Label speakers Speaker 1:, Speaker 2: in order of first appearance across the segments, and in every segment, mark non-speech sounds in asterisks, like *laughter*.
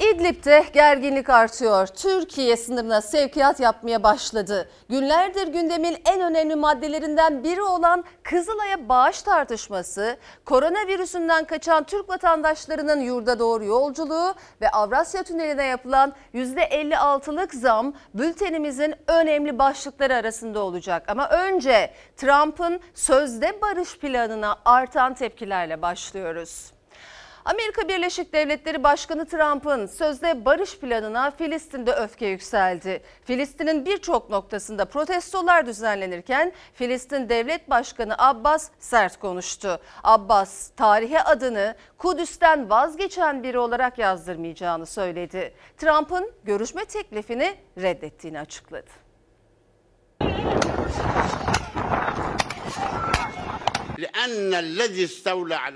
Speaker 1: İdlib'de gerginlik artıyor. Türkiye sınırına sevkiyat yapmaya başladı. Günlerdir gündemin en önemli maddelerinden biri olan Kızılay'a bağış tartışması, koronavirüsünden kaçan Türk vatandaşlarının yurda doğru yolculuğu ve Avrasya Tüneli'ne yapılan %56'lık zam bültenimizin önemli başlıkları arasında olacak. Ama önce Trump'ın sözde barış planına artan tepkilerle başlıyoruz. Amerika Birleşik Devletleri Başkanı Trump'ın sözde barış planına Filistin'de öfke yükseldi. Filistin'in birçok noktasında protestolar düzenlenirken Filistin Devlet Başkanı Abbas sert konuştu. Abbas tarihe adını Kudüs'ten vazgeçen biri olarak yazdırmayacağını söyledi. Trump'ın görüşme teklifini reddettiğini açıkladı.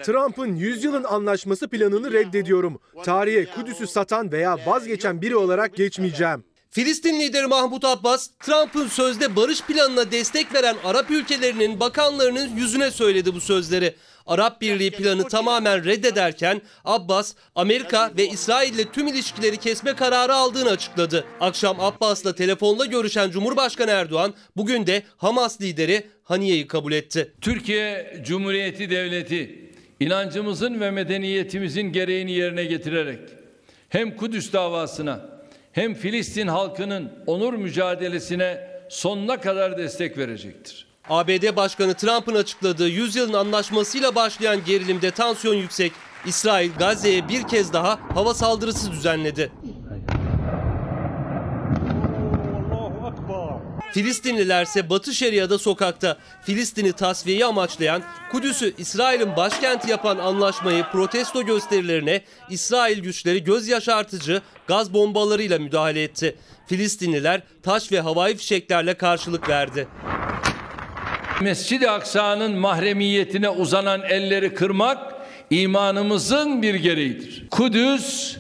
Speaker 2: Trump'ın yüzyılın anlaşması planını reddediyorum. Tarihe Kudüs'ü satan veya vazgeçen biri olarak geçmeyeceğim.
Speaker 3: Filistin lideri Mahmut Abbas, Trump'ın sözde barış planına destek veren Arap ülkelerinin bakanlarının yüzüne söyledi bu sözleri. Arap Birliği planı tamamen reddederken Abbas, Amerika ve İsrail ile tüm ilişkileri kesme kararı aldığını açıkladı. Akşam Abbas'la telefonla görüşen Cumhurbaşkanı Erdoğan bugün de Hamas lideri Haniye'yi kabul etti.
Speaker 4: Türkiye Cumhuriyeti Devleti inancımızın ve medeniyetimizin gereğini yerine getirerek hem Kudüs davasına hem Filistin halkının onur mücadelesine sonuna kadar destek verecektir.
Speaker 3: ABD Başkanı Trump'ın açıkladığı yüzyılın anlaşmasıyla başlayan gerilimde tansiyon yüksek. İsrail Gazze'ye bir kez daha hava saldırısı düzenledi. Filistinlilerse Batı Şeria'da sokakta. Filistin'i tasfiyeyi amaçlayan, Kudüs'ü İsrail'in başkenti yapan anlaşmayı protesto gösterilerine İsrail güçleri göz yaşartıcı gaz bombalarıyla müdahale etti. Filistinliler taş ve havai fişeklerle karşılık verdi.
Speaker 4: Mescid-i Aksa'nın mahremiyetine uzanan elleri kırmak imanımızın bir gereğidir. Kudüs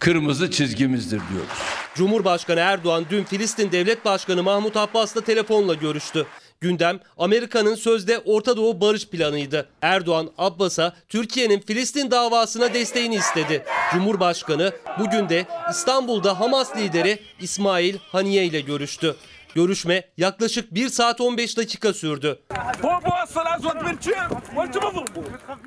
Speaker 4: kırmızı çizgimizdir diyoruz.
Speaker 3: Cumhurbaşkanı Erdoğan dün Filistin Devlet Başkanı Mahmut Abbas'la telefonla görüştü. Gündem Amerika'nın sözde Orta Doğu barış planıydı. Erdoğan Abbas'a Türkiye'nin Filistin davasına desteğini istedi. Cumhurbaşkanı bugün de İstanbul'da Hamas lideri İsmail Haniye ile görüştü. Görüşme yaklaşık 1 saat 15 dakika sürdü.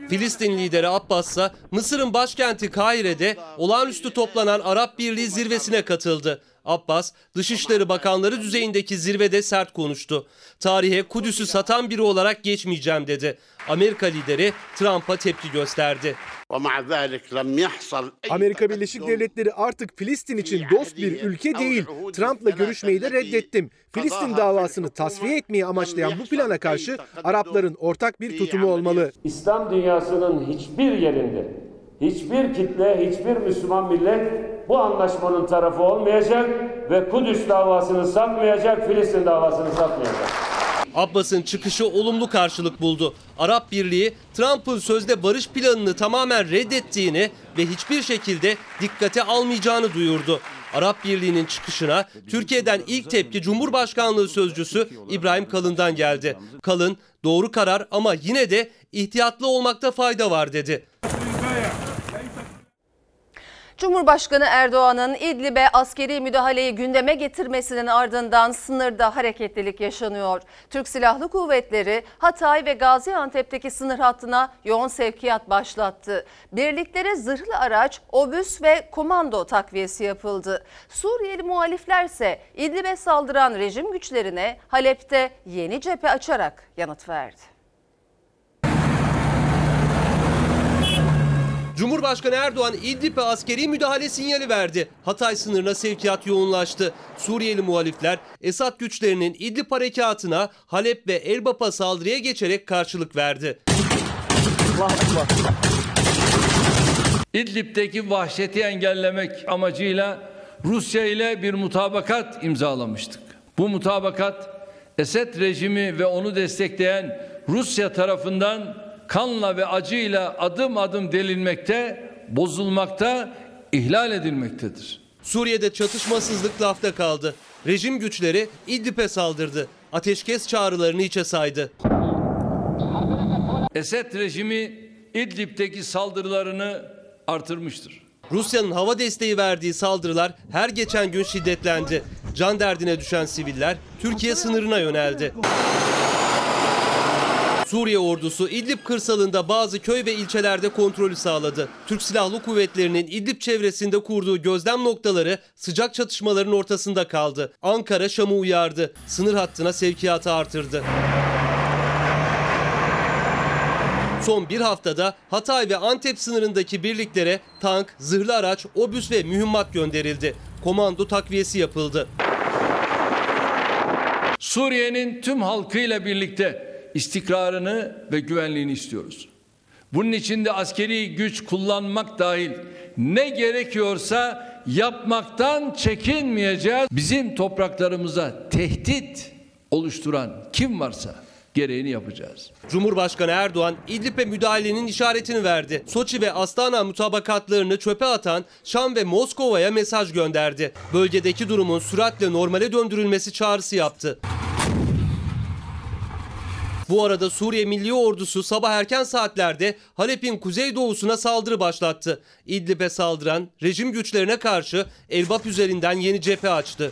Speaker 3: Filistin lideri Abbas ise Mısır'ın başkenti Kahire'de olağanüstü toplanan Arap Birliği zirvesine katıldı. Abbas, Dışişleri Bakanları düzeyindeki zirvede sert konuştu. Tarihe Kudüs'ü satan biri olarak geçmeyeceğim dedi. Amerika lideri Trump'a tepki gösterdi.
Speaker 2: Amerika Birleşik Devletleri artık Filistin için dost bir ülke değil. Trump'la görüşmeyi de reddettim. Filistin davasını tasfiye etmeyi amaçlayan bu plana karşı Arapların ortak bir tutumu olmalı.
Speaker 5: İslam dünyasının hiçbir yerinde, hiçbir kitle, hiçbir Müslüman millet bu anlaşmanın tarafı olmayacak ve Kudüs davasını satmayacak, Filistin davasını satmayacak.
Speaker 3: Abbas'ın çıkışı olumlu karşılık buldu. Arap Birliği Trump'ın sözde barış planını tamamen reddettiğini ve hiçbir şekilde dikkate almayacağını duyurdu. Arap Birliği'nin çıkışına Türkiye'den ilk tepki Cumhurbaşkanlığı sözcüsü İbrahim Kalın'dan geldi. Kalın doğru karar ama yine de ihtiyatlı olmakta fayda var dedi.
Speaker 1: Cumhurbaşkanı Erdoğan'ın İdlib'e askeri müdahaleyi gündeme getirmesinin ardından sınırda hareketlilik yaşanıyor. Türk Silahlı Kuvvetleri Hatay ve Gaziantep'teki sınır hattına yoğun sevkiyat başlattı. Birliklere zırhlı araç, obüs ve komando takviyesi yapıldı. Suriyeli muhaliflerse İdlib'e saldıran rejim güçlerine Halep'te yeni cephe açarak yanıt verdi.
Speaker 3: Cumhurbaşkanı Erdoğan İdlib'e askeri müdahale sinyali verdi. Hatay sınırına sevkiyat yoğunlaştı. Suriyeli muhalifler Esad güçlerinin İdlib harekatına Halep ve Elbap'a saldırıya geçerek karşılık verdi.
Speaker 4: İdlib'deki vahşeti engellemek amacıyla Rusya ile bir mutabakat imzalamıştık. Bu mutabakat Esed rejimi ve onu destekleyen Rusya tarafından kanla ve acıyla adım adım delinmekte, bozulmakta, ihlal edilmektedir.
Speaker 3: Suriye'de çatışmasızlık lafta kaldı. Rejim güçleri İdlib'e saldırdı. Ateşkes çağrılarını içe saydı.
Speaker 4: Esed rejimi İdlib'deki saldırılarını artırmıştır.
Speaker 3: Rusya'nın hava desteği verdiği saldırılar her geçen gün şiddetlendi. Can derdine düşen siviller Türkiye sınırına yöneldi. Suriye ordusu İdlib kırsalında bazı köy ve ilçelerde kontrolü sağladı. Türk Silahlı Kuvvetleri'nin İdlib çevresinde kurduğu gözlem noktaları sıcak çatışmaların ortasında kaldı. Ankara Şam'ı uyardı. Sınır hattına sevkiyatı artırdı. Son bir haftada Hatay ve Antep sınırındaki birliklere tank, zırhlı araç, obüs ve mühimmat gönderildi. Komando takviyesi yapıldı.
Speaker 4: Suriye'nin tüm halkıyla birlikte istikrarını ve güvenliğini istiyoruz. Bunun için de askeri güç kullanmak dahil ne gerekiyorsa yapmaktan çekinmeyeceğiz. Bizim topraklarımıza tehdit oluşturan kim varsa gereğini yapacağız.
Speaker 3: Cumhurbaşkanı Erdoğan İdlib'e müdahalenin işaretini verdi. Soçi ve Astana mutabakatlarını çöpe atan Şam ve Moskova'ya mesaj gönderdi. Bölgedeki durumun süratle normale döndürülmesi çağrısı yaptı. Bu arada Suriye Milli Ordusu sabah erken saatlerde Halep'in kuzeydoğusuna saldırı başlattı. İdlib'e saldıran rejim güçlerine karşı Elbap üzerinden yeni cephe açtı.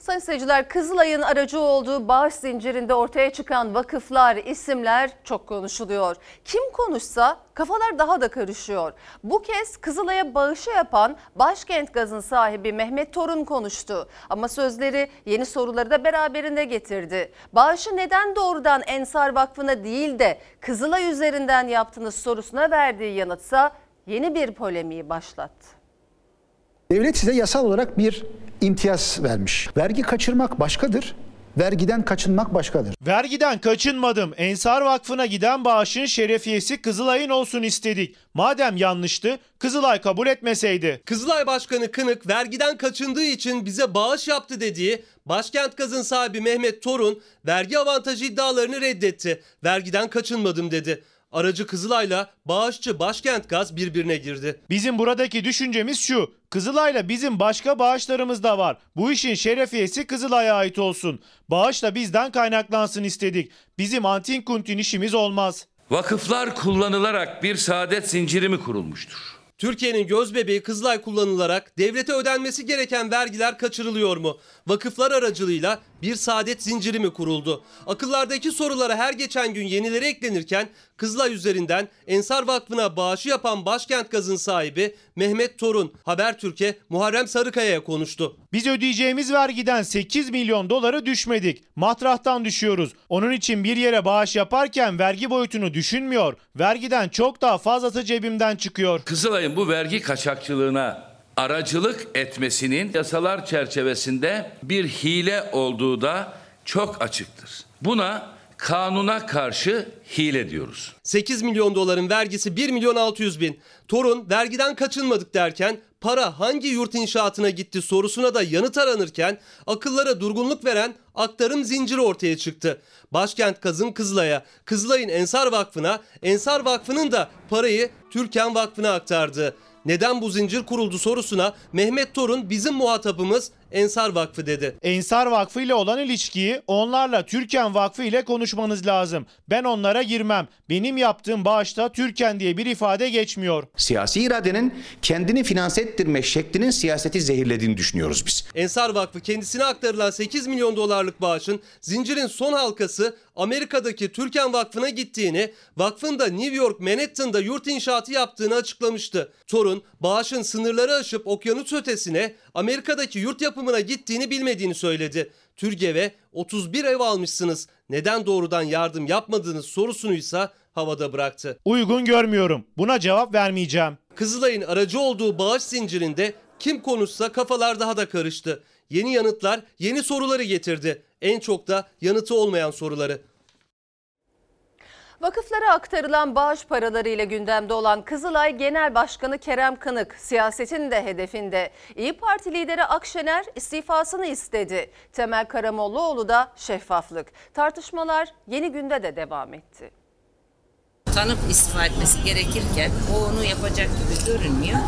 Speaker 1: Sayın seyirciler Kızılay'ın aracı olduğu bağış zincirinde ortaya çıkan vakıflar, isimler çok konuşuluyor. Kim konuşsa kafalar daha da karışıyor. Bu kez Kızılay'a bağışı yapan Başkent Gaz'ın sahibi Mehmet Torun konuştu. Ama sözleri yeni soruları da beraberinde getirdi. Bağışı neden doğrudan Ensar Vakfı'na değil de Kızılay üzerinden yaptığınız sorusuna verdiği yanıtsa yeni bir polemiği başlattı.
Speaker 6: Devlet size yasal olarak bir imtiyaz vermiş. Vergi kaçırmak başkadır. Vergiden kaçınmak başkadır.
Speaker 7: Vergiden kaçınmadım. Ensar Vakfı'na giden bağışın şerefiyesi Kızılay'ın olsun istedik. Madem yanlıştı, Kızılay kabul etmeseydi.
Speaker 3: Kızılay Başkanı Kınık vergiden kaçındığı için bize bağış yaptı dediği Başkent Gaz'ın sahibi Mehmet Torun vergi avantajı iddialarını reddetti. Vergiden kaçınmadım dedi. Aracı Kızılay'la bağışçı Başkent Gaz birbirine girdi.
Speaker 7: Bizim buradaki düşüncemiz şu. Kızılay'la bizim başka bağışlarımız da var. Bu işin şerefiyesi Kızılay'a ait olsun. Bağış da bizden kaynaklansın istedik. Bizim antin kuntin işimiz olmaz.
Speaker 8: Vakıflar kullanılarak bir saadet zinciri mi kurulmuştur?
Speaker 3: Türkiye'nin gözbebeği Kızılay kullanılarak devlete ödenmesi gereken vergiler kaçırılıyor mu? Vakıflar aracılığıyla bir saadet zinciri mi kuruldu? Akıllardaki sorulara her geçen gün yenileri eklenirken Kızılay üzerinden Ensar Vakfı'na bağışı yapan Başkent Gaz'ın sahibi Mehmet Torun Habertürk'e Muharrem Sarıkaya'ya konuştu.
Speaker 7: Biz ödeyeceğimiz vergiden 8 milyon doları düşmedik. Matrahtan düşüyoruz. Onun için bir yere bağış yaparken vergi boyutunu düşünmüyor. Vergiden çok daha fazlası cebimden çıkıyor.
Speaker 8: Kızılay'ın bu vergi kaçakçılığına aracılık etmesinin yasalar çerçevesinde bir hile olduğu da çok açıktır. Buna kanuna karşı hile diyoruz.
Speaker 3: 8 milyon doların vergisi 1 milyon 600 bin. Torun vergiden kaçınmadık derken para hangi yurt inşaatına gitti sorusuna da yanıt aranırken akıllara durgunluk veren aktarım zinciri ortaya çıktı. Başkent Kazım Kızılay'a, Kızılay'ın Ensar Vakfı'na, Ensar Vakfı'nın da parayı Türkan Vakfı'na aktardı. Neden bu zincir kuruldu sorusuna Mehmet Torun bizim muhatabımız Ensar Vakfı dedi.
Speaker 7: Ensar Vakfı ile olan ilişkiyi onlarla Türken Vakfı ile konuşmanız lazım. Ben onlara girmem. Benim yaptığım bağışta Türken diye bir ifade geçmiyor.
Speaker 9: Siyasi iradenin kendini finanse ettirme şeklinin siyaseti zehirlediğini düşünüyoruz biz.
Speaker 3: Ensar Vakfı kendisine aktarılan 8 milyon dolarlık bağışın zincirin son halkası Amerika'daki Türken Vakfı'na gittiğini, vakfın da New York Manhattan'da yurt inşaatı yaptığını açıklamıştı. Torun, bağışın sınırları aşıp okyanus ötesine Amerika'daki yurt yapımına gittiğini bilmediğini söyledi. Türgev'e 31 ev almışsınız. Neden doğrudan yardım yapmadığınız sorusunu ise havada bıraktı.
Speaker 7: Uygun görmüyorum. Buna cevap vermeyeceğim.
Speaker 3: Kızılay'ın aracı olduğu bağış zincirinde kim konuşsa kafalar daha da karıştı. Yeni yanıtlar yeni soruları getirdi. En çok da yanıtı olmayan soruları.
Speaker 1: Vakıflara aktarılan bağış paraları ile gündemde olan Kızılay Genel Başkanı Kerem Kınık siyasetin de hedefinde. İyi Parti lideri Akşener istifasını istedi. Temel Karamollaoğlu da şeffaflık. Tartışmalar yeni günde de devam etti.
Speaker 10: Tanıp istifa etmesi gerekirken o onu yapacak gibi görünmüyor.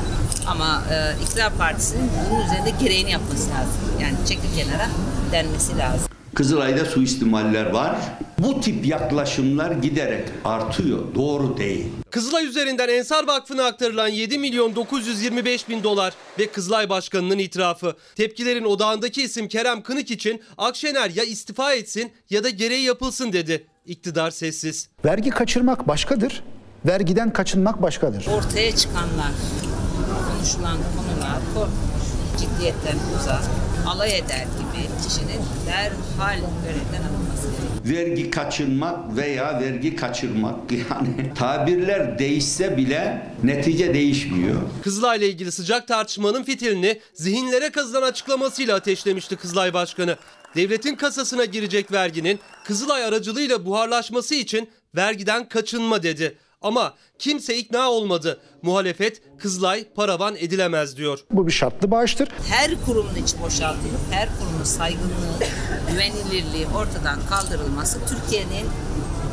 Speaker 10: Ama e, iktidar partisinin bunun üzerinde gereğini yapması lazım. Yani çekil kenara denmesi lazım.
Speaker 11: Kızılay'da suistimaller var. Bu tip yaklaşımlar giderek artıyor. Doğru değil.
Speaker 3: Kızılay üzerinden Ensar Vakfı'na aktarılan 7 milyon 925 bin dolar ve Kızılay Başkanı'nın itirafı. Tepkilerin odağındaki isim Kerem Kınık için Akşener ya istifa etsin ya da gereği yapılsın dedi. İktidar sessiz.
Speaker 6: Vergi kaçırmak başkadır, vergiden kaçınmak başkadır.
Speaker 10: Ortaya çıkanlar, konuşulan konular korkunç, ciddiyetten uzak, alay eder gibi kişinin derhal görevden alınması gerekiyor.
Speaker 11: Vergi kaçınmak veya vergi kaçırmak *laughs* yani tabirler değişse bile netice değişmiyor.
Speaker 3: Kızılay'la ilgili sıcak tartışmanın fitilini zihinlere kazınan açıklamasıyla ateşlemişti Kızılay Başkanı. Devletin kasasına girecek verginin Kızılay aracılığıyla buharlaşması için vergiden kaçınma dedi. Ama kimse ikna olmadı. Muhalefet Kızılay paravan edilemez diyor.
Speaker 6: Bu bir şartlı bağıştır.
Speaker 10: Her kurumun içi boşaltılıp her kurumun saygınlığı, güvenilirliği ortadan kaldırılması Türkiye'nin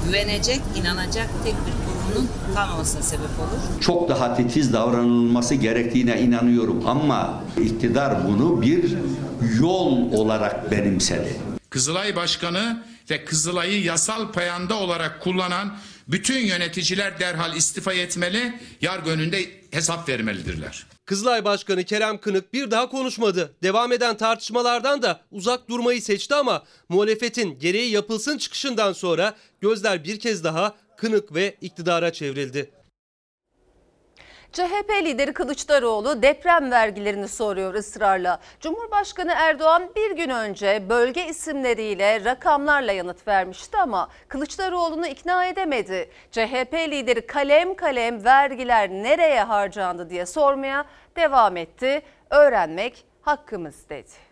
Speaker 10: güvenecek, inanacak tek bir kurumunun kalmamasına sebep olur.
Speaker 11: Çok daha titiz davranılması gerektiğine inanıyorum ama iktidar bunu bir yol olarak benimsedi.
Speaker 12: Kızılay Başkanı ve Kızılay'ı yasal payanda olarak kullanan bütün yöneticiler derhal istifa etmeli, yargı önünde hesap vermelidirler.
Speaker 3: Kızılay Başkanı Kerem Kınık bir daha konuşmadı. Devam eden tartışmalardan da uzak durmayı seçti ama muhalefetin gereği yapılsın çıkışından sonra gözler bir kez daha Kınık ve iktidara çevrildi.
Speaker 1: CHP lideri Kılıçdaroğlu deprem vergilerini soruyor ısrarla. Cumhurbaşkanı Erdoğan bir gün önce bölge isimleriyle rakamlarla yanıt vermişti ama Kılıçdaroğlu'nu ikna edemedi. CHP lideri kalem kalem vergiler nereye harcandı diye sormaya devam etti. Öğrenmek hakkımız dedi.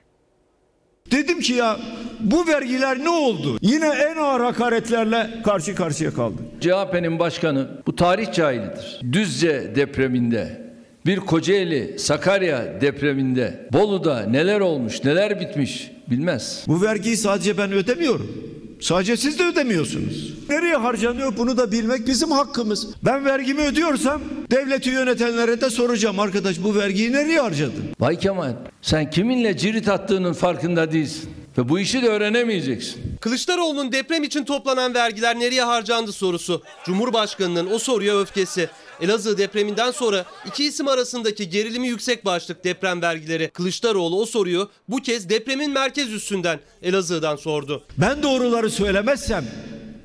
Speaker 13: Dedim ki ya bu vergiler ne oldu? Yine en ağır hakaretlerle karşı karşıya kaldık.
Speaker 4: CHP'nin başkanı bu tarih cahilidir. Düzce depreminde, bir Kocaeli, Sakarya depreminde, Bolu'da neler olmuş, neler bitmiş bilmez.
Speaker 13: Bu vergiyi sadece ben ödemiyorum. Sadece siz de ödemiyorsunuz. Nereye harcanıyor bunu da bilmek bizim hakkımız. Ben vergimi ödüyorsam devleti yönetenlere de soracağım arkadaş bu vergiyi nereye harcadın?
Speaker 4: Vay Kemal sen kiminle cirit attığının farkında değilsin. Ve bu işi de öğrenemeyeceksin.
Speaker 3: Kılıçdaroğlu'nun deprem için toplanan vergiler nereye harcandı sorusu. Cumhurbaşkanının o soruya öfkesi. Elazığ depreminden sonra iki isim arasındaki gerilimi yüksek başlık deprem vergileri. Kılıçdaroğlu o soruyu bu kez depremin merkez üssünden Elazığ'dan sordu.
Speaker 13: Ben doğruları söylemezsem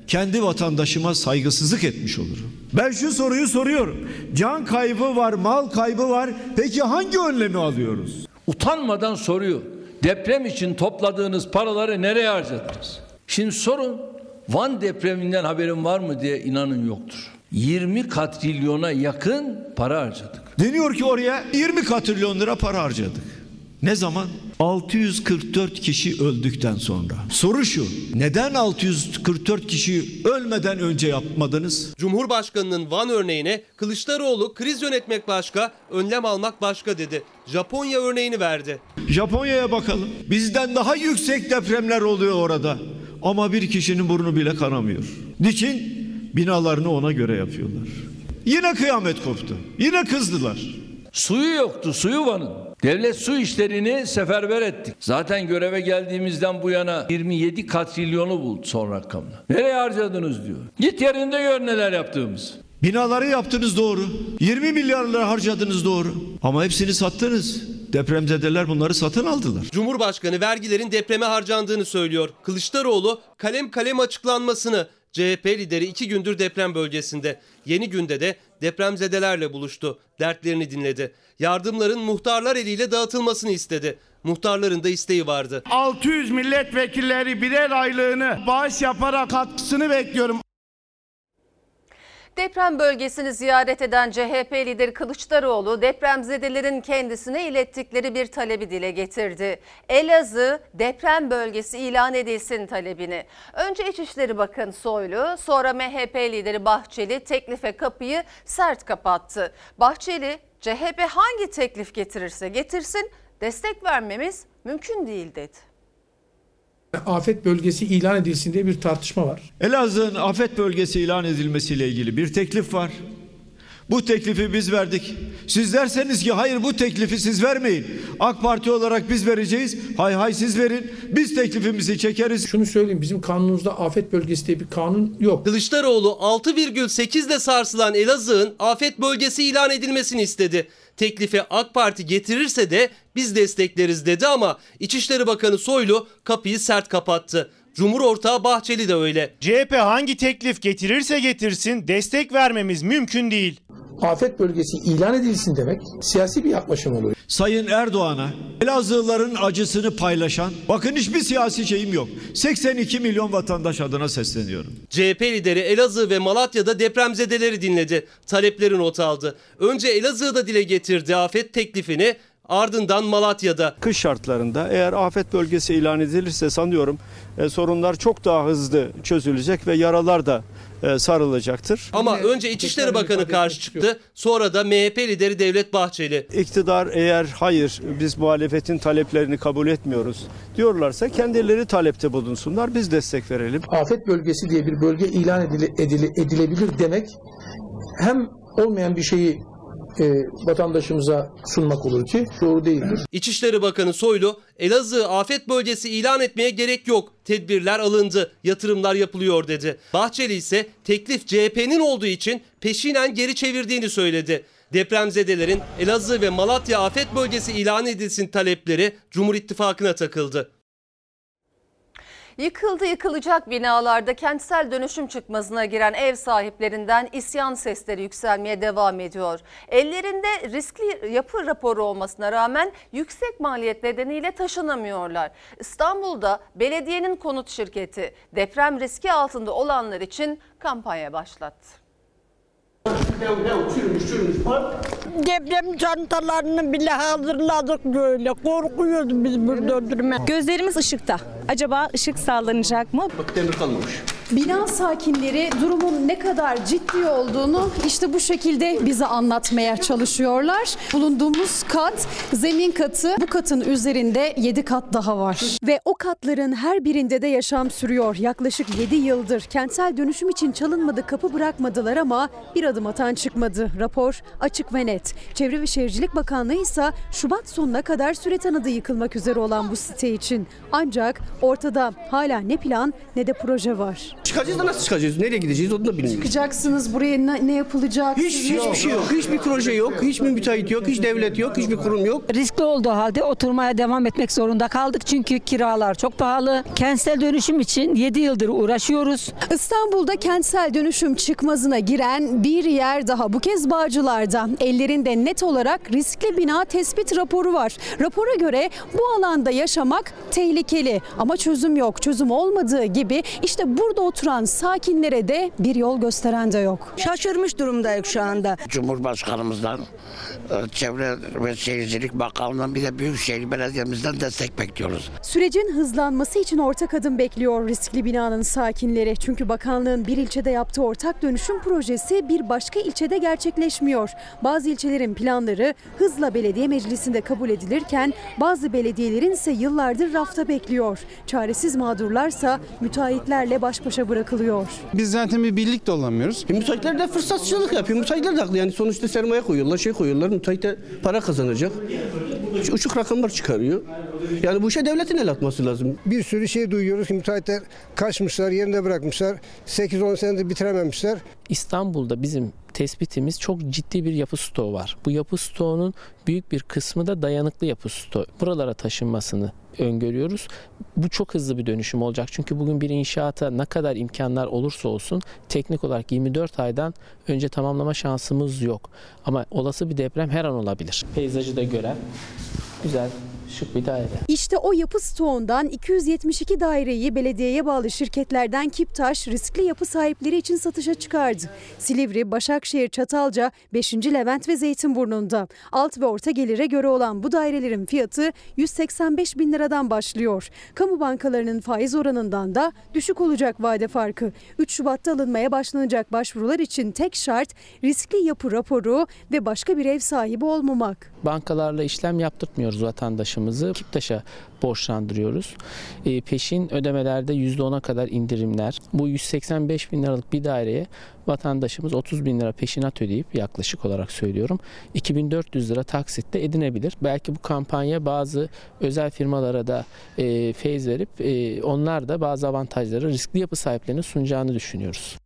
Speaker 13: kendi vatandaşıma saygısızlık etmiş olurum. Ben şu soruyu soruyorum. Can kaybı var, mal kaybı var. Peki hangi önlemi alıyoruz?
Speaker 4: Utanmadan soruyor. Deprem için topladığınız paraları nereye harcadınız? Şimdi sorun Van depreminden haberin var mı diye inanın yoktur. 20 katrilyona yakın para harcadık.
Speaker 13: Deniyor ki oraya 20 katrilyon lira para harcadık. Ne zaman? 644 kişi öldükten sonra. Soru şu. Neden 644 kişi ölmeden önce yapmadınız?
Speaker 3: Cumhurbaşkanının Van örneğine Kılıçdaroğlu kriz yönetmek başka, önlem almak başka dedi. Japonya örneğini verdi.
Speaker 13: Japonya'ya bakalım. Bizden daha yüksek depremler oluyor orada. Ama bir kişinin burnu bile kanamıyor. Niçin? Binalarını ona göre yapıyorlar. Yine kıyamet koptu. Yine kızdılar.
Speaker 4: Suyu yoktu, suyu Van'ın. Devlet su işlerini seferber ettik. Zaten göreve geldiğimizden bu yana 27 katrilyonu buldu son rakamla. Nereye harcadınız diyor. Git yerinde gör neler yaptığımız.
Speaker 13: Binaları yaptınız doğru. 20 milyar lira harcadınız doğru. Ama hepsini sattınız. Depremzedeler bunları satın aldılar.
Speaker 3: Cumhurbaşkanı vergilerin depreme harcandığını söylüyor. Kılıçdaroğlu kalem kalem açıklanmasını CHP lideri iki gündür deprem bölgesinde. Yeni günde de depremzedelerle buluştu. Dertlerini dinledi. Yardımların muhtarlar eliyle dağıtılmasını istedi. Muhtarların da isteği vardı.
Speaker 14: 600 milletvekilleri birer aylığını bağış yaparak katkısını bekliyorum.
Speaker 1: Deprem bölgesini ziyaret eden CHP lideri Kılıçdaroğlu depremzedelerin kendisine ilettikleri bir talebi dile getirdi. Elazığ deprem bölgesi ilan edilsin talebini. Önce İçişleri Bakanı Soylu, sonra MHP lideri Bahçeli teklife kapıyı sert kapattı. Bahçeli, CHP hangi teklif getirirse getirsin destek vermemiz mümkün değil dedi
Speaker 15: afet bölgesi ilan edilsin diye bir tartışma var.
Speaker 13: Elazığ'ın afet bölgesi ilan edilmesiyle ilgili bir teklif var. Bu teklifi biz verdik. Siz derseniz ki hayır bu teklifi siz vermeyin. AK Parti olarak biz vereceğiz. Hay hay siz verin. Biz teklifimizi çekeriz.
Speaker 15: Şunu söyleyeyim bizim kanunumuzda afet bölgesi diye bir kanun yok.
Speaker 3: Kılıçdaroğlu 6,8 ile sarsılan Elazığ'ın afet bölgesi ilan edilmesini istedi. Teklifi AK Parti getirirse de biz destekleriz dedi ama İçişleri Bakanı Soylu kapıyı sert kapattı. Cumhur ortağı Bahçeli de öyle.
Speaker 7: CHP hangi teklif getirirse getirsin destek vermemiz mümkün değil.
Speaker 15: Afet bölgesi ilan edilsin demek siyasi bir yaklaşım oluyor.
Speaker 13: Sayın Erdoğan'a Elazığlıların acısını paylaşan bakın hiçbir siyasi şeyim yok. 82 milyon vatandaş adına sesleniyorum.
Speaker 3: CHP lideri Elazığ ve Malatya'da depremzedeleri dinledi. Talepleri not aldı. Önce Elazığ'da dile getirdi afet teklifini ardından Malatya'da.
Speaker 16: Kış şartlarında eğer afet bölgesi ilan edilirse sanıyorum e, sorunlar çok daha hızlı çözülecek ve yaralar da sarılacaktır.
Speaker 3: Ama önce İçişleri Bakanı karşı çıktı. Sonra da MHP lideri Devlet Bahçeli.
Speaker 16: İktidar eğer hayır biz muhalefetin taleplerini kabul etmiyoruz diyorlarsa kendileri talepte bulunsunlar biz destek verelim.
Speaker 15: Afet bölgesi diye bir bölge ilan edile, edile- edilebilir demek hem olmayan bir şeyi e, vatandaşımıza sunmak olur ki doğru değildir.
Speaker 3: İçişleri Bakanı Soylu, Elazığ afet bölgesi ilan etmeye gerek yok. Tedbirler alındı, yatırımlar yapılıyor dedi. Bahçeli ise teklif CHP'nin olduğu için peşinen geri çevirdiğini söyledi. Depremzedelerin Elazığ ve Malatya afet bölgesi ilan edilsin talepleri Cumhur İttifakı'na takıldı.
Speaker 1: Yıkıldı yıkılacak binalarda kentsel dönüşüm çıkmazına giren ev sahiplerinden isyan sesleri yükselmeye devam ediyor. Ellerinde riskli yapı raporu olmasına rağmen yüksek maliyet nedeniyle taşınamıyorlar. İstanbul'da belediyenin konut şirketi deprem riski altında olanlar için kampanya başlattı.
Speaker 17: Deprem çantalarını bile hazırladık böyle. Korkuyoruz biz burada oturmaya.
Speaker 18: Gözlerimiz ışıkta. Acaba ışık sağlanacak mı?
Speaker 19: Bina sakinleri durumun ne kadar ciddi olduğunu işte bu şekilde bize anlatmaya çalışıyorlar. Bulunduğumuz kat zemin katı. Bu katın üzerinde 7 kat daha var. Ve o katların her birinde de yaşam sürüyor. Yaklaşık 7 yıldır kentsel dönüşüm için çalınmadı kapı bırakmadılar ama bir adım atan çıkmadı. Rapor açık ve net. Çevre ve Şehircilik Bakanlığı ise Şubat sonuna kadar süre tanıdı yıkılmak üzere olan bu site için. Ancak ortada hala ne plan ne de proje var.
Speaker 20: Çıkacağız da nasıl çıkacağız? Nereye gideceğiz onu da bilmiyorum.
Speaker 19: Çıkacaksınız buraya ne, ne yapılacak?
Speaker 20: Hiç, hiçbir şey yok. Hiçbir proje yok. Hiçbir müteahhit yok. Hiç devlet yok. Hiçbir kurum yok.
Speaker 21: Riskli olduğu halde oturmaya devam etmek zorunda kaldık. Çünkü kiralar çok pahalı. Kentsel dönüşüm için 7 yıldır uğraşıyoruz.
Speaker 19: İstanbul'da kentsel dönüşüm çıkmazına giren bir yer daha bu kez Bağcılar'da. Ellerinde net olarak riskli bina tespit raporu var. Rapora göre bu alanda yaşamak tehlikeli ama çözüm yok. Çözüm olmadığı gibi işte burada oturan sakinlere de bir yol gösteren de yok.
Speaker 17: Şaşırmış durumdayız şu anda.
Speaker 22: Cumhurbaşkanımızdan, e, Çevre ve Şehircilik Bakanlığı'ndan bir de Büyükşehir Belediye'mizden destek bekliyoruz.
Speaker 19: Sürecin hızlanması için ortak adım bekliyor riskli binanın sakinleri. Çünkü bakanlığın bir ilçede yaptığı ortak dönüşüm projesi bir başka ilçede gerçekleşmiyor. Bazı ilçelerin planları hızla belediye meclisinde kabul edilirken bazı belediyelerin ise yıllardır rafta bekliyor. Çaresiz mağdurlarsa müteahhitlerle baş başa bırakılıyor.
Speaker 23: Biz zaten bir birlik de olamıyoruz.
Speaker 20: E, müteahhitler de fırsatçılık yapıyor. Müteahhitler de haklı. Yani sonuçta sermaye koyuyorlar, şey koyuyorlar. Müteahhit de para kazanacak. Uçuk rakamlar çıkarıyor. Yani bu işe devletin el atması lazım.
Speaker 24: Bir sürü şey duyuyoruz ki müteahhitler kaçmışlar, yerinde bırakmışlar. 8-10 senedir bitirememişler.
Speaker 25: İstanbul'da bizim tespitimiz çok ciddi bir yapı stoğu var. Bu yapı stoğunun büyük bir kısmı da dayanıklı yapı stoğu. Buralara taşınmasını öngörüyoruz. Bu çok hızlı bir dönüşüm olacak. Çünkü bugün bir inşaata ne kadar imkanlar olursa olsun teknik olarak 24 aydan önce tamamlama şansımız yok. Ama olası bir deprem her an olabilir. Peyzajı da gören güzel şık bir daire.
Speaker 19: İşte o yapı stoğundan 272 daireyi belediyeye bağlı şirketlerden Kiptaş riskli yapı sahipleri için satışa çıkardı. Silivri, Başakşehir, Çatalca, 5. Levent ve Zeytinburnu'nda. Alt ve orta gelire göre olan bu dairelerin fiyatı 185 bin liradan başlıyor. Kamu bankalarının faiz oranından da düşük olacak vade farkı. 3 Şubat'ta alınmaya başlanacak başvurular için tek şart riskli yapı raporu ve başka bir ev sahibi olmamak.
Speaker 25: Bankalarla işlem yaptırtmıyoruz vatandaşımız vatandaşımızı Kiptaş'a borçlandırıyoruz. E, peşin ödemelerde %10'a kadar indirimler. Bu 185 bin liralık bir daireye vatandaşımız 30 bin lira peşinat ödeyip yaklaşık olarak söylüyorum 2400 lira taksitte edinebilir. Belki bu kampanya bazı özel firmalara da e, feyz verip e, onlar da bazı avantajları riskli yapı sahiplerine sunacağını düşünüyoruz.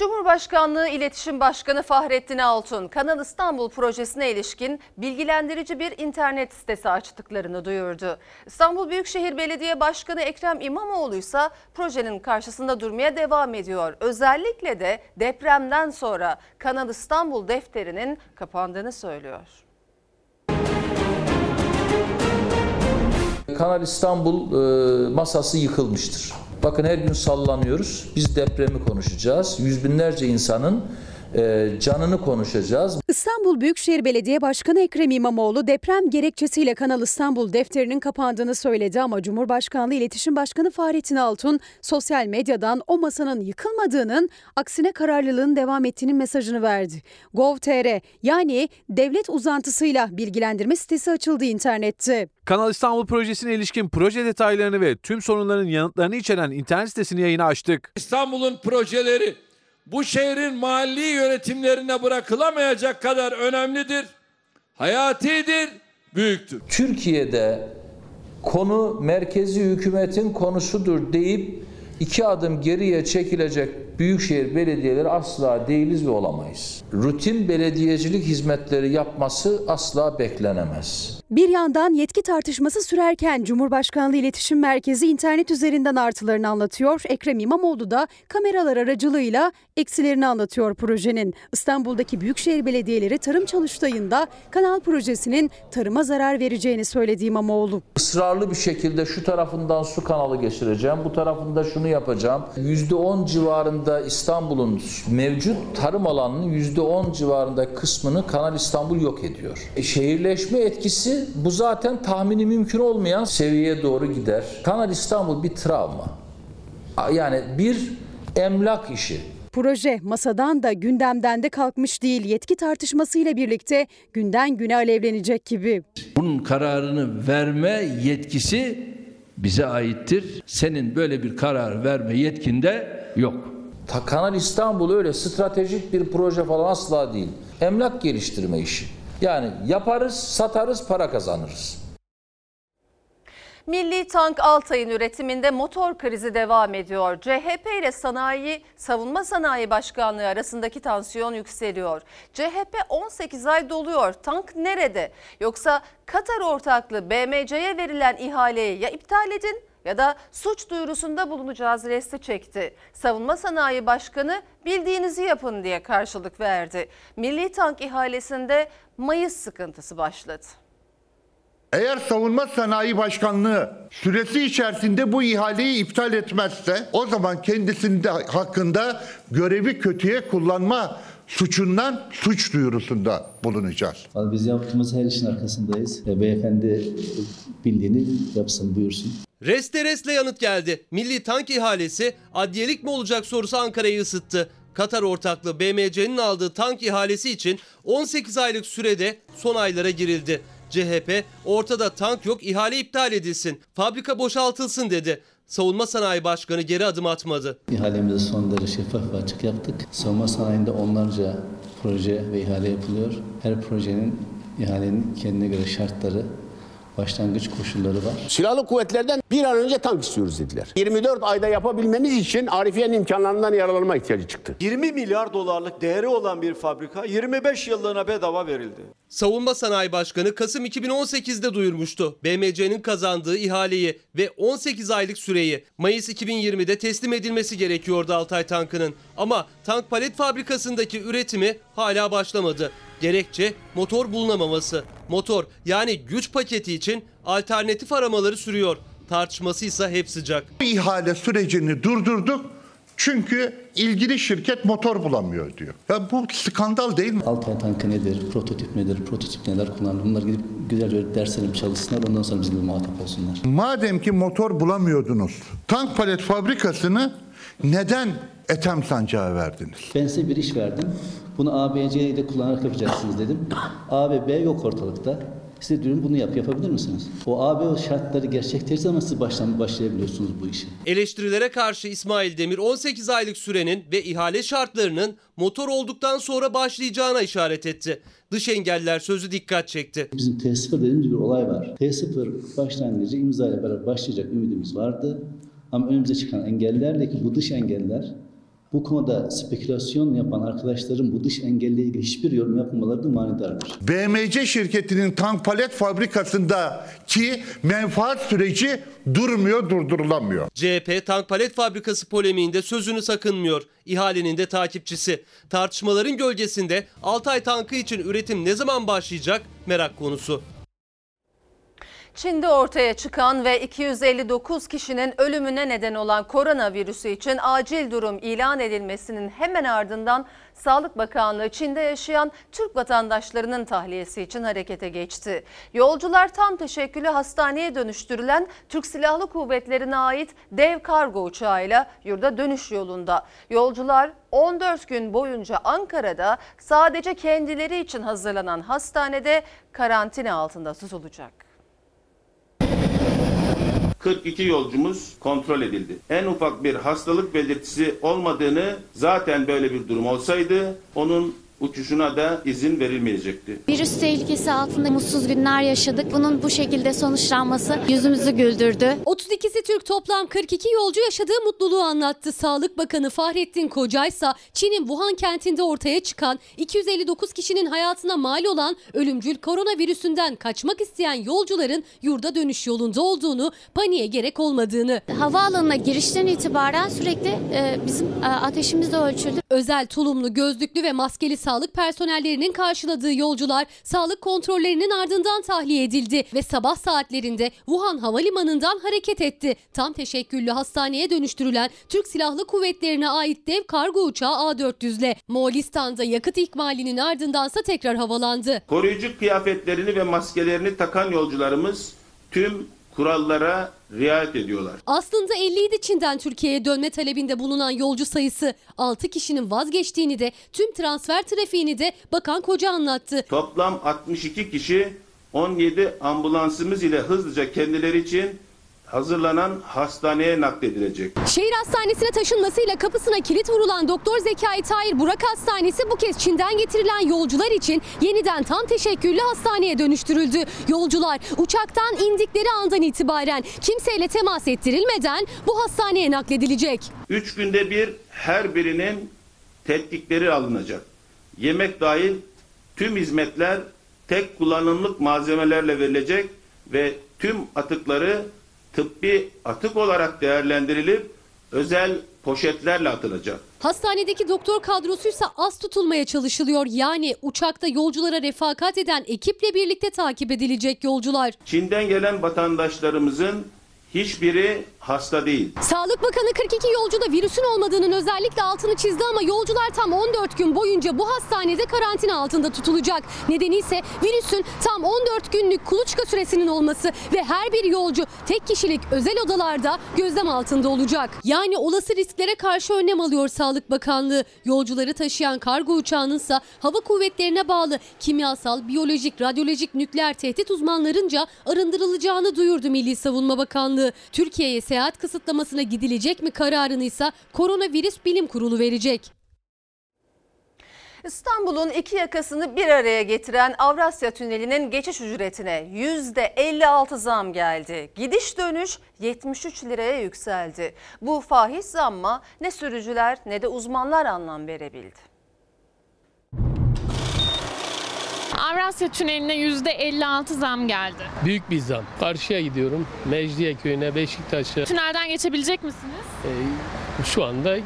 Speaker 1: Cumhurbaşkanlığı İletişim Başkanı Fahrettin Altun, Kanal İstanbul projesine ilişkin bilgilendirici bir internet sitesi açtıklarını duyurdu. İstanbul Büyükşehir Belediye Başkanı Ekrem İmamoğlu ise projenin karşısında durmaya devam ediyor. Özellikle de depremden sonra Kanal İstanbul defterinin kapandığını söylüyor.
Speaker 26: Kanal İstanbul e, masası yıkılmıştır. Bakın her gün sallanıyoruz. Biz depremi konuşacağız. Yüz binlerce insanın canını konuşacağız.
Speaker 19: İstanbul Büyükşehir Belediye Başkanı Ekrem İmamoğlu deprem gerekçesiyle Kanal İstanbul defterinin kapandığını söyledi ama Cumhurbaşkanlığı İletişim Başkanı Fahrettin Altun sosyal medyadan o masanın yıkılmadığının aksine kararlılığın devam ettiğinin mesajını verdi. Gov.tr yani devlet uzantısıyla bilgilendirme sitesi açıldı internette.
Speaker 27: Kanal İstanbul projesine ilişkin proje detaylarını ve tüm sorunların yanıtlarını içeren internet sitesini yayına açtık.
Speaker 4: İstanbul'un projeleri bu şehrin mahalli yönetimlerine bırakılamayacak kadar önemlidir, hayatidir, büyüktür.
Speaker 26: Türkiye'de konu merkezi hükümetin konusudur deyip iki adım geriye çekilecek büyükşehir belediyeleri asla değiliz ve olamayız. Rutin belediyecilik hizmetleri yapması asla beklenemez.
Speaker 19: Bir yandan yetki tartışması sürerken Cumhurbaşkanlığı İletişim Merkezi internet üzerinden artılarını anlatıyor. Ekrem İmamoğlu da kameralar aracılığıyla eksilerini anlatıyor projenin. İstanbul'daki büyükşehir belediyeleri tarım çalıştayında kanal projesinin tarıma zarar vereceğini söyledi İmamoğlu.
Speaker 26: Israrlı bir şekilde şu tarafından su kanalı geçireceğim, bu tarafında şunu yapacağım. %10 civarında İstanbul'un mevcut tarım alanının %10 civarında kısmını Kanal İstanbul yok ediyor. E, şehirleşme etkisi bu zaten tahmini mümkün olmayan seviyeye doğru gider. Kanal İstanbul bir travma. Yani bir emlak işi.
Speaker 19: Proje masadan da gündemden de kalkmış değil. Yetki tartışmasıyla birlikte günden güne alevlenecek gibi.
Speaker 4: Bunun kararını verme yetkisi bize aittir. Senin böyle bir karar verme yetkinde yok.
Speaker 26: Ta Kanal İstanbul öyle stratejik bir proje falan asla değil. Emlak geliştirme işi. Yani yaparız, satarız, para kazanırız.
Speaker 1: Milli Tank Altay'ın üretiminde motor krizi devam ediyor. CHP ile Sanayi Savunma Sanayi Başkanlığı arasındaki tansiyon yükseliyor. CHP 18 ay doluyor. Tank nerede? Yoksa Katar ortaklı BMC'ye verilen ihaleyi ya iptal edin ya da suç duyurusunda bulunacağız resti çekti. Savunma Sanayi Başkanı bildiğinizi yapın diye karşılık verdi. Milli Tank ihalesinde Mayıs sıkıntısı başladı.
Speaker 28: Eğer Savunma Sanayi Başkanlığı süresi içerisinde bu ihaleyi iptal etmezse o zaman kendisinde hakkında görevi kötüye kullanma suçundan suç duyurusunda bulunacağız.
Speaker 29: Biz yaptığımız her işin arkasındayız. E, beyefendi bildiğini yapsın buyursun.
Speaker 3: Reste resle yanıt geldi. Milli tank ihalesi adliyelik mi olacak sorusu Ankara'yı ısıttı. Katar ortaklığı BMC'nin aldığı tank ihalesi için 18 aylık sürede son aylara girildi. CHP ortada tank yok ihale iptal edilsin, fabrika boşaltılsın dedi. Savunma Sanayi Başkanı geri adım atmadı.
Speaker 29: İhalemizi son derece şeffaf ve açık yaptık. Savunma sanayinde onlarca proje ve ihale yapılıyor. Her projenin ihalenin kendine göre şartları, başlangıç koşulları var.
Speaker 30: Silahlı kuvvetlerden bir an önce tank istiyoruz dediler. 24 ayda yapabilmemiz için Arifiye'nin imkanlarından yararlanma ihtiyacı çıktı.
Speaker 16: 20 milyar dolarlık değeri olan bir fabrika 25 yıllığına bedava verildi.
Speaker 3: Savunma Sanayi Başkanı Kasım 2018'de duyurmuştu. BMC'nin kazandığı ihaleyi ve 18 aylık süreyi Mayıs 2020'de teslim edilmesi gerekiyordu Altay tankının. Ama tank palet fabrikasındaki üretimi hala başlamadı. Gerekçe motor bulunamaması. Motor yani güç paketi için alternatif aramaları sürüyor. Tartışması ise hep sıcak.
Speaker 28: Bu ihale sürecini durdurduk. Çünkü ilgili şirket motor bulamıyor diyor. Ya bu skandal değil mi?
Speaker 29: Altay tankı nedir, prototip nedir, prototip neler kullanılır bunlar gidip güzelce derslerini çalışsınlar ondan sonra bizimle muhatap olsunlar.
Speaker 28: Madem ki motor bulamıyordunuz, tank palet fabrikasını neden Ethem Sancağı verdiniz?
Speaker 29: Ben size bir iş verdim. Bunu ABC'yi de kullanarak yapacaksınız dedim. A ve B yok ortalıkta. Size diyorum bunu yap, yapabilir misiniz? O AB şartları gerçekleştiği zaman siz baştan başlayabiliyorsunuz bu işe.
Speaker 3: Eleştirilere karşı İsmail Demir 18 aylık sürenin ve ihale şartlarının motor olduktan sonra başlayacağına işaret etti. Dış engeller sözü dikkat çekti.
Speaker 29: Bizim T0 dediğimiz bir olay var. T0 başlangıcı imza ile beraber başlayacak ümidimiz vardı. Ama önümüze çıkan engellerle ki bu dış engeller bu konuda spekülasyon yapan arkadaşların bu dış engelle ilgili hiçbir yorum yapmamaları da manidardır.
Speaker 28: BMC şirketinin tank palet fabrikasındaki menfaat süreci durmuyor, durdurulamıyor.
Speaker 3: CHP tank palet fabrikası polemiğinde sözünü sakınmıyor. İhalenin de takipçisi. Tartışmaların gölgesinde Altay tankı için üretim ne zaman başlayacak merak konusu.
Speaker 1: Çin'de ortaya çıkan ve 259 kişinin ölümüne neden olan koronavirüsü için acil durum ilan edilmesinin hemen ardından Sağlık Bakanlığı Çin'de yaşayan Türk vatandaşlarının tahliyesi için harekete geçti. Yolcular tam teşekküllü hastaneye dönüştürülen Türk Silahlı Kuvvetleri'ne ait dev kargo uçağıyla yurda dönüş yolunda. Yolcular 14 gün boyunca Ankara'da sadece kendileri için hazırlanan hastanede karantina altında tutulacak.
Speaker 31: 42 yolcumuz kontrol edildi. En ufak bir hastalık belirtisi olmadığını zaten böyle bir durum olsaydı onun uçuşuna da izin verilmeyecekti.
Speaker 32: Virüs tehlikesi altında mutsuz günler yaşadık. Bunun bu şekilde sonuçlanması yüzümüzü güldürdü.
Speaker 33: 32'si Türk toplam 42 yolcu yaşadığı mutluluğu anlattı. Sağlık Bakanı Fahrettin Kocaysa Çin'in Wuhan kentinde ortaya çıkan 259 kişinin hayatına mal olan ölümcül koronavirüsünden kaçmak isteyen yolcuların yurda dönüş yolunda olduğunu, paniğe gerek olmadığını.
Speaker 32: Havaalanına girişten itibaren sürekli e, bizim e, ateşimiz de ölçüldü.
Speaker 33: Özel tulumlu, gözlüklü ve maskeli sağlık personellerinin karşıladığı yolcular sağlık kontrollerinin ardından tahliye edildi ve sabah saatlerinde Wuhan Havalimanı'ndan hareket etti. Tam teşekküllü hastaneye dönüştürülen Türk Silahlı Kuvvetlerine ait dev kargo uçağı A400'le Moğolistan'da yakıt ikmalinin ardındansa tekrar havalandı.
Speaker 31: Koruyucu kıyafetlerini ve maskelerini takan yolcularımız tüm kurallara riayet ediyorlar.
Speaker 33: Aslında 50 idi Çin'den Türkiye'ye dönme talebinde bulunan yolcu sayısı 6 kişinin vazgeçtiğini de tüm transfer trafiğini de Bakan Koca anlattı.
Speaker 31: Toplam 62 kişi 17 ambulansımız ile hızlıca kendileri için hazırlanan hastaneye nakledilecek.
Speaker 33: Şehir hastanesine taşınmasıyla kapısına kilit vurulan Doktor Zekai Tahir Burak Hastanesi bu kez Çin'den getirilen yolcular için yeniden tam teşekküllü hastaneye dönüştürüldü. Yolcular uçaktan indikleri andan itibaren kimseyle temas ettirilmeden bu hastaneye nakledilecek.
Speaker 31: 3 günde bir her birinin tetkikleri alınacak. Yemek dahil tüm hizmetler tek kullanımlık malzemelerle verilecek ve tüm atıkları tıbbi atık olarak değerlendirilip özel poşetlerle atılacak.
Speaker 33: Hastanedeki doktor kadrosuysa az tutulmaya çalışılıyor. Yani uçakta yolculara refakat eden ekiple birlikte takip edilecek yolcular.
Speaker 31: Çin'den gelen vatandaşlarımızın hiçbiri hasta değil.
Speaker 33: Sağlık Bakanı 42 yolcuda virüsün olmadığının özellikle altını çizdi ama yolcular tam 14 gün boyunca bu hastanede karantina altında tutulacak. Nedeni ise virüsün tam 14 günlük kuluçka süresinin olması ve her bir yolcu tek kişilik özel odalarda gözlem altında olacak. Yani olası risklere karşı önlem alıyor Sağlık Bakanlığı. Yolcuları taşıyan kargo uçağının ise hava kuvvetlerine bağlı kimyasal, biyolojik, radyolojik, nükleer tehdit uzmanlarınca arındırılacağını duyurdu Milli Savunma Bakanlığı. Türkiye'ye seyahat kısıtlamasına gidilecek mi kararını ise Koronavirüs Bilim Kurulu verecek. İstanbul'un iki yakasını bir araya getiren Avrasya Tüneli'nin geçiş ücretine %56 zam geldi. Gidiş dönüş 73 liraya yükseldi. Bu fahiş zamma ne sürücüler ne de uzmanlar anlam verebildi.
Speaker 34: Avrasya Tüneli'ne %56 zam geldi.
Speaker 35: Büyük bir zam. Karşıya gidiyorum. Mecidiyeköy'üne, Beşiktaş'a.
Speaker 34: Tünelden geçebilecek misiniz?
Speaker 35: Ee, şu anda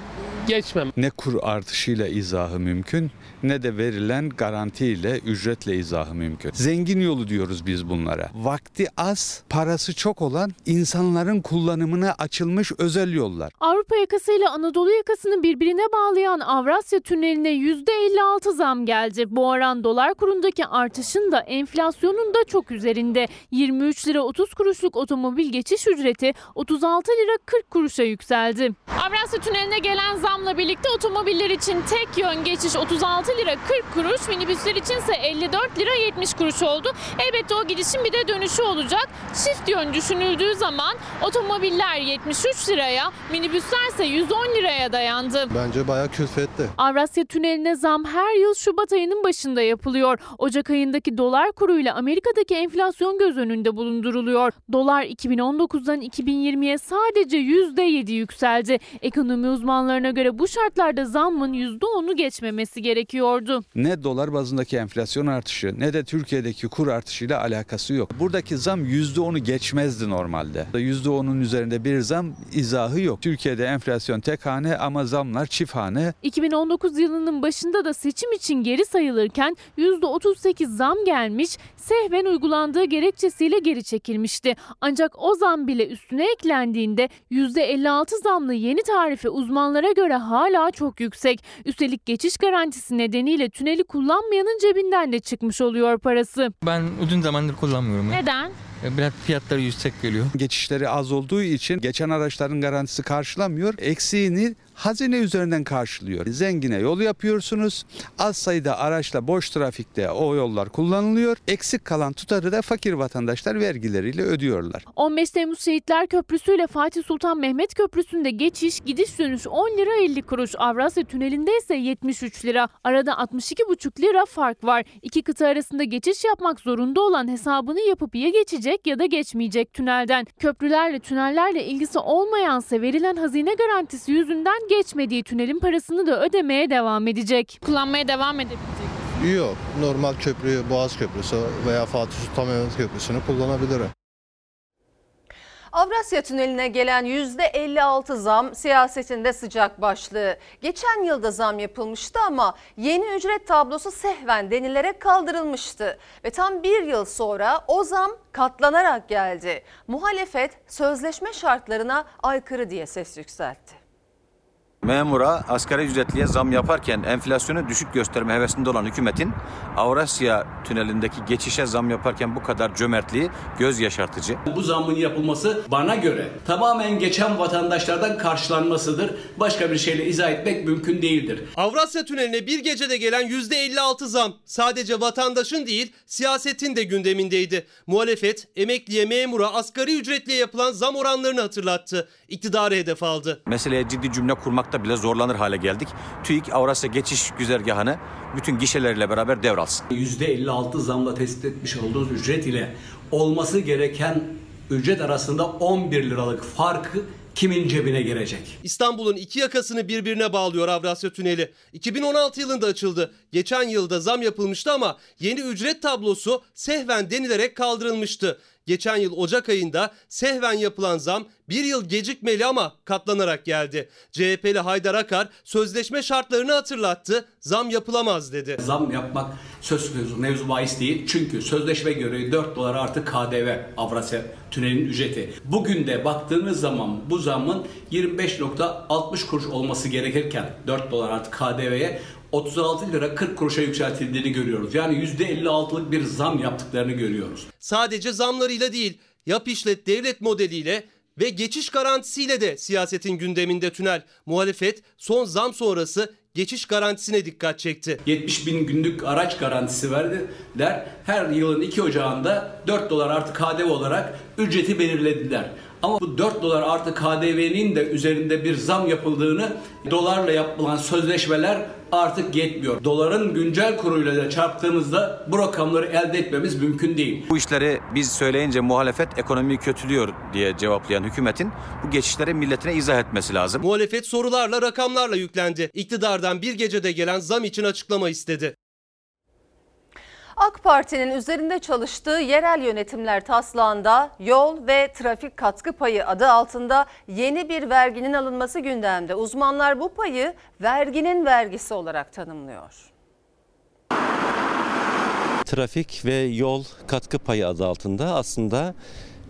Speaker 35: geçmem.
Speaker 36: Ne kur artışıyla izahı mümkün ne de verilen garantiyle, ücretle izahı mümkün. Zengin yolu diyoruz biz bunlara. Vakti az, parası çok olan insanların kullanımına açılmış özel yollar.
Speaker 34: Avrupa yakasıyla Anadolu yakasını birbirine bağlayan Avrasya Tüneli'ne %56 zam geldi. Bu oran dolar kurundaki artışın da enflasyonun da çok üzerinde. 23 lira 30 kuruşluk otomobil geçiş ücreti 36 lira 40 kuruşa yükseldi. Avrasya Tüneli'ne gelen zam zamla birlikte otomobiller için tek yön geçiş 36 lira 40 kuruş, minibüsler için ise 54 lira 70 kuruş oldu. Elbette o gidişin bir de dönüşü olacak. Çift yön düşünüldüğü zaman otomobiller 73 liraya, minibüsler ise 110 liraya dayandı.
Speaker 37: Bence bayağı külfetli.
Speaker 34: Avrasya Tüneli'ne zam her yıl Şubat ayının başında yapılıyor. Ocak ayındaki dolar kuruyla Amerika'daki enflasyon göz önünde bulunduruluyor. Dolar 2019'dan 2020'ye sadece %7 yükseldi. Ekonomi uzmanlarına göre bu şartlarda zammın %10'u geçmemesi gerekiyordu.
Speaker 36: Ne dolar bazındaki enflasyon artışı ne de Türkiye'deki kur artışıyla alakası yok. Buradaki zam %10'u geçmezdi normalde. %10'un üzerinde bir zam izahı yok. Türkiye'de enflasyon tek hane ama zamlar çift hane.
Speaker 34: 2019 yılının başında da seçim için geri sayılırken %38 zam gelmiş, sehven uygulandığı gerekçesiyle geri çekilmişti. Ancak o zam bile üstüne eklendiğinde %56 zamlı yeni tarife uzmanlara göre hala çok yüksek. Üstelik geçiş garantisi nedeniyle tüneli kullanmayanın cebinden de çıkmış oluyor parası.
Speaker 38: Ben uzun zamandır kullanmıyorum. ya.
Speaker 34: Neden?
Speaker 38: Biraz fiyatları yüksek geliyor.
Speaker 36: Geçişleri az olduğu için geçen araçların garantisi karşılamıyor. Eksiğini hazine üzerinden karşılıyor. Zengine yol yapıyorsunuz. Az sayıda araçla boş trafikte o yollar kullanılıyor. Eksik kalan tutarı da fakir vatandaşlar vergileriyle ödüyorlar.
Speaker 34: 15 Temmuz Şehitler Köprüsü ile Fatih Sultan Mehmet Köprüsü'nde geçiş gidiş dönüş 10 lira 50 kuruş. Avrasya Tüneli'nde ise 73 lira. Arada 62,5 lira fark var. İki kıta arasında geçiş yapmak zorunda olan hesabını yapıp ya geçecek ya da geçmeyecek tünelden. Köprülerle tünellerle ilgisi olmayansa verilen hazine garantisi yüzünden geçmediği tünelin parasını da ödemeye devam edecek. Kullanmaya devam edebilecek.
Speaker 37: Yok. Normal köprü, Boğaz Köprüsü veya Fatih Sultan Mehmet Köprüsü'nü kullanabilirim.
Speaker 1: Avrasya Tüneli'ne gelen %56 zam siyasetinde sıcak başlığı. Geçen yılda zam yapılmıştı ama yeni ücret tablosu sehven denilerek kaldırılmıştı. Ve tam bir yıl sonra o zam katlanarak geldi. Muhalefet sözleşme şartlarına aykırı diye ses yükseltti.
Speaker 39: Memura asgari ücretliye zam yaparken enflasyonu düşük gösterme hevesinde olan hükümetin Avrasya tünelindeki geçişe zam yaparken bu kadar cömertliği göz yaşartıcı.
Speaker 40: Bu zammın yapılması bana göre tamamen geçen vatandaşlardan karşılanmasıdır. Başka bir şeyle izah etmek mümkün değildir.
Speaker 3: Avrasya Tüneli'ne bir gecede gelen %56 zam sadece vatandaşın değil siyasetin de gündemindeydi. Muhalefet emekliye, memura, asgari ücretliye yapılan zam oranlarını hatırlattı. İktidarı hedef aldı.
Speaker 39: Meseleye ciddi cümle kurmakta bile zorlanır hale geldik. TÜİK Avrasya geçiş güzergahını bütün gişeleriyle beraber devralsın.
Speaker 40: %56 zamla tespit etmiş olduğunuz ücret ile olması gereken ücret arasında 11 liralık farkı kimin cebine girecek?
Speaker 3: İstanbul'un iki yakasını birbirine bağlıyor Avrasya Tüneli. 2016 yılında açıldı. Geçen yılda zam yapılmıştı ama yeni ücret tablosu sehven denilerek kaldırılmıştı. Geçen yıl Ocak ayında sehven yapılan zam bir yıl gecikmeli ama katlanarak geldi. CHP'li Haydar Akar sözleşme şartlarını hatırlattı. Zam yapılamaz dedi.
Speaker 40: Zam yapmak söz konusu mevzu bahis değil. Çünkü sözleşme göre 4 dolar artı KDV Avrasya Tüneli'nin ücreti. Bugün de baktığınız zaman bu zamın 25.60 kuruş olması gerekirken 4 dolar artı KDV'ye 36 lira 40 kuruşa yükseltildiğini görüyoruz. Yani %56'lık bir zam yaptıklarını görüyoruz.
Speaker 3: Sadece zamlarıyla değil, yap işlet devlet modeliyle ve geçiş garantisiyle de siyasetin gündeminde tünel. Muhalefet son zam sonrası geçiş garantisine dikkat çekti.
Speaker 40: 70 bin günlük araç garantisi verdiler. Her yılın 2 Ocağı'nda 4 dolar artı KDV olarak ücreti belirlediler. Ama bu 4 dolar artı KDV'nin de üzerinde bir zam yapıldığını dolarla yapılan sözleşmeler artık yetmiyor. Doların güncel kuruyla da çarptığımızda bu rakamları elde etmemiz mümkün değil.
Speaker 39: Bu işleri biz söyleyince muhalefet ekonomiyi kötülüyor diye cevaplayan hükümetin bu geçişleri milletine izah etmesi lazım.
Speaker 3: Muhalefet sorularla rakamlarla yüklendi. İktidardan bir gecede gelen zam için açıklama istedi.
Speaker 1: AK Parti'nin üzerinde çalıştığı yerel yönetimler taslağında yol ve trafik katkı payı adı altında yeni bir verginin alınması gündemde. Uzmanlar bu payı verginin vergisi olarak tanımlıyor.
Speaker 41: Trafik ve yol katkı payı adı altında aslında